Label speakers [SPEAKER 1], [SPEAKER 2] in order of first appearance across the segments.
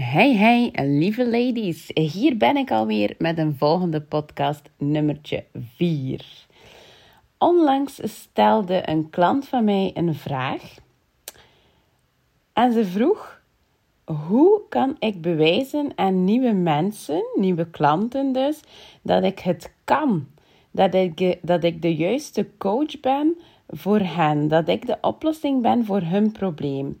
[SPEAKER 1] Hey hey, lieve ladies. Hier ben ik alweer met een volgende podcast, nummertje 4. Onlangs stelde een klant van mij een vraag. En ze vroeg: Hoe kan ik bewijzen aan nieuwe mensen, nieuwe klanten dus, dat ik het kan? Dat ik, dat ik de juiste coach ben voor hen, dat ik de oplossing ben voor hun probleem.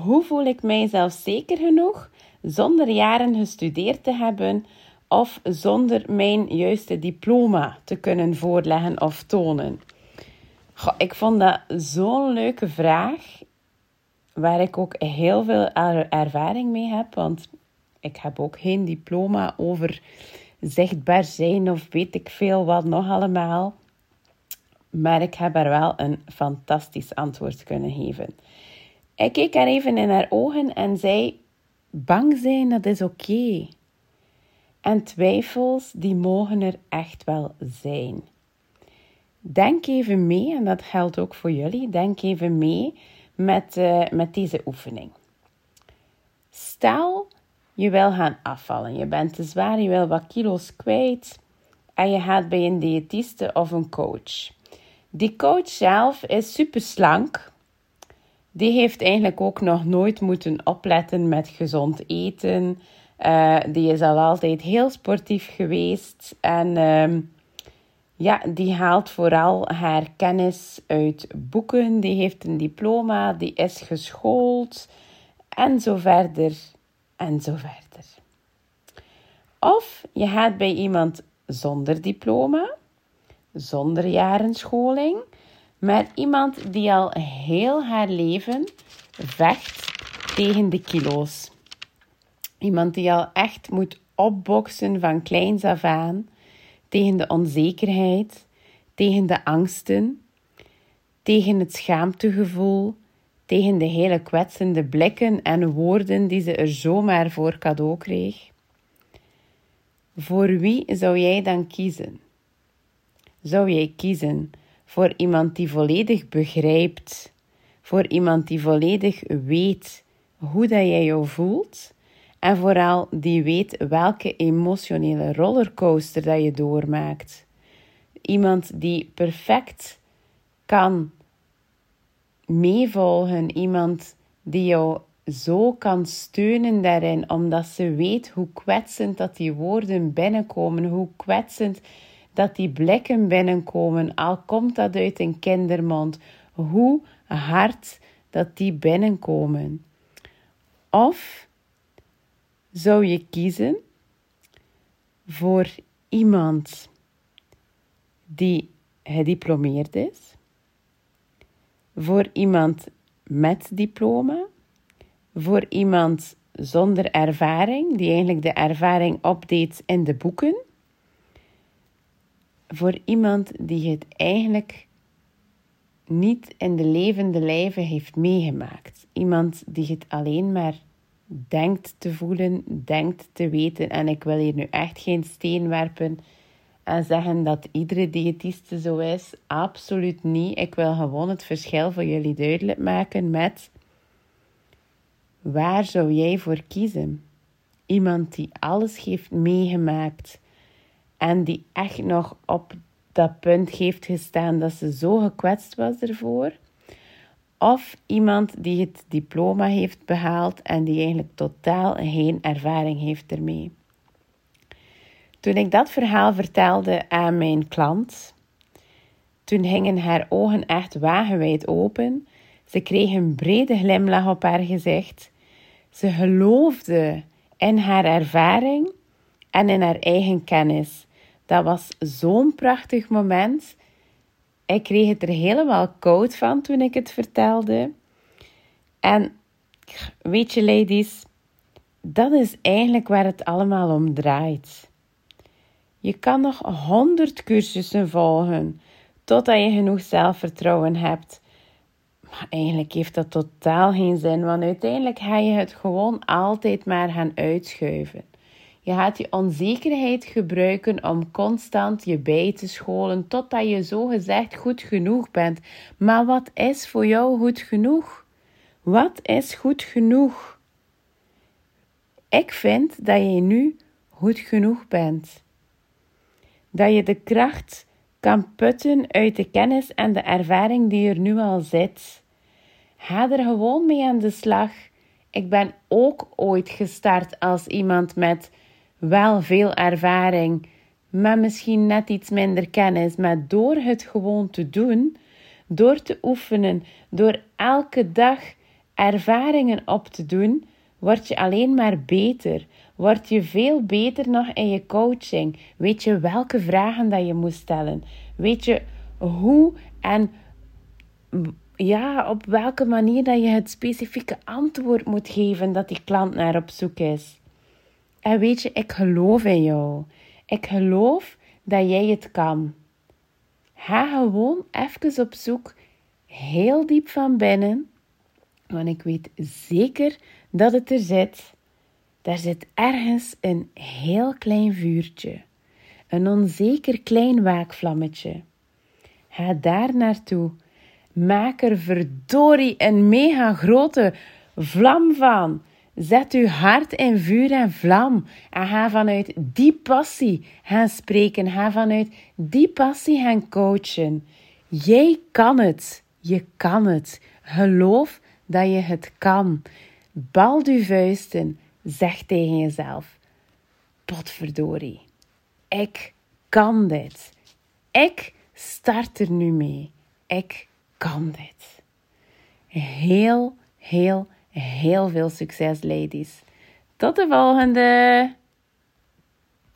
[SPEAKER 1] Hoe voel ik mij zelfzeker genoeg zonder jaren gestudeerd te hebben of zonder mijn juiste diploma te kunnen voorleggen of tonen? Ik vond dat zo'n leuke vraag, waar ik ook heel veel ervaring mee heb, want ik heb ook geen diploma over zichtbaar zijn of weet ik veel wat nog allemaal. Maar ik heb er wel een fantastisch antwoord kunnen geven. Ik keek haar even in haar ogen en zei: Bang zijn, dat is oké. En twijfels, die mogen er echt wel zijn. Denk even mee, en dat geldt ook voor jullie, denk even mee met, uh, met deze oefening. Stel, je wil gaan afvallen. Je bent te zwaar, je wil wat kilo's kwijt. En je gaat bij een diëtiste of een coach. Die coach zelf is super slank die heeft eigenlijk ook nog nooit moeten opletten met gezond eten. Uh, die is al altijd heel sportief geweest. En uh, ja, die haalt vooral haar kennis uit boeken. Die heeft een diploma, die is geschoold. En zo verder. En zo verder. Of je gaat bij iemand zonder diploma, zonder jaren scholing maar iemand die al heel haar leven vecht tegen de kilo's. Iemand die al echt moet opboksen van kleins af aan tegen de onzekerheid, tegen de angsten, tegen het schaamtegevoel, tegen de hele kwetsende blikken en woorden die ze er zomaar voor cadeau kreeg. Voor wie zou jij dan kiezen? Zou jij kiezen voor iemand die volledig begrijpt, voor iemand die volledig weet hoe dat jij jou voelt en vooral die weet welke emotionele rollercoaster dat je doormaakt. Iemand die perfect kan meevolgen, iemand die jou zo kan steunen daarin, omdat ze weet hoe kwetsend dat die woorden binnenkomen, hoe kwetsend dat die blikken binnenkomen, al komt dat uit een kindermond, hoe hard dat die binnenkomen. Of zou je kiezen voor iemand die gediplomeerd is, voor iemand met diploma, voor iemand zonder ervaring, die eigenlijk de ervaring opdeed in de boeken, voor iemand die het eigenlijk niet in de levende lijven heeft meegemaakt. Iemand die het alleen maar denkt te voelen, denkt te weten. En ik wil hier nu echt geen steen werpen en zeggen dat iedere diëtiste zo is. Absoluut niet. Ik wil gewoon het verschil voor jullie duidelijk maken met waar zou jij voor kiezen? Iemand die alles heeft meegemaakt en die echt nog op dat punt heeft gestaan dat ze zo gekwetst was ervoor. Of iemand die het diploma heeft behaald en die eigenlijk totaal geen ervaring heeft ermee. Toen ik dat verhaal vertelde aan mijn klant, toen gingen haar ogen echt wagenwijd open. Ze kreeg een brede glimlach op haar gezicht. Ze geloofde in haar ervaring en in haar eigen kennis. Dat was zo'n prachtig moment. Ik kreeg het er helemaal koud van toen ik het vertelde. En weet je, ladies, dat is eigenlijk waar het allemaal om draait. Je kan nog honderd cursussen volgen totdat je genoeg zelfvertrouwen hebt. Maar eigenlijk heeft dat totaal geen zin, want uiteindelijk ga je het gewoon altijd maar gaan uitschuiven. Je gaat die onzekerheid gebruiken om constant je bij te scholen totdat je zo gezegd goed genoeg bent. Maar wat is voor jou goed genoeg? Wat is goed genoeg? Ik vind dat je nu goed genoeg bent. Dat je de kracht kan putten uit de kennis en de ervaring die er nu al zit. Ga er gewoon mee aan de slag. Ik ben ook ooit gestart als iemand met wel veel ervaring, maar misschien net iets minder kennis. Maar door het gewoon te doen, door te oefenen, door elke dag ervaringen op te doen, word je alleen maar beter. Word je veel beter nog in je coaching. Weet je welke vragen dat je moet stellen. Weet je hoe en ja, op welke manier dat je het specifieke antwoord moet geven dat die klant naar op zoek is. En weet je, ik geloof in jou. Ik geloof dat jij het kan. Ga gewoon even op zoek, heel diep van binnen, want ik weet zeker dat het er zit. Daar zit ergens een heel klein vuurtje, een onzeker klein waakvlammetje. Ga daar naartoe. Maak er verdorie een mega grote vlam van. Zet uw hart in vuur en vlam en ga vanuit die passie gaan spreken. Ga vanuit die passie gaan coachen. Jij kan het. Je kan het. Geloof dat je het kan. Bal uw vuisten. Zeg tegen jezelf: Potverdorie. Ik kan dit. Ik start er nu mee. Ik kan dit. Heel, heel, heel veel succes, ladies. Tot de volgende!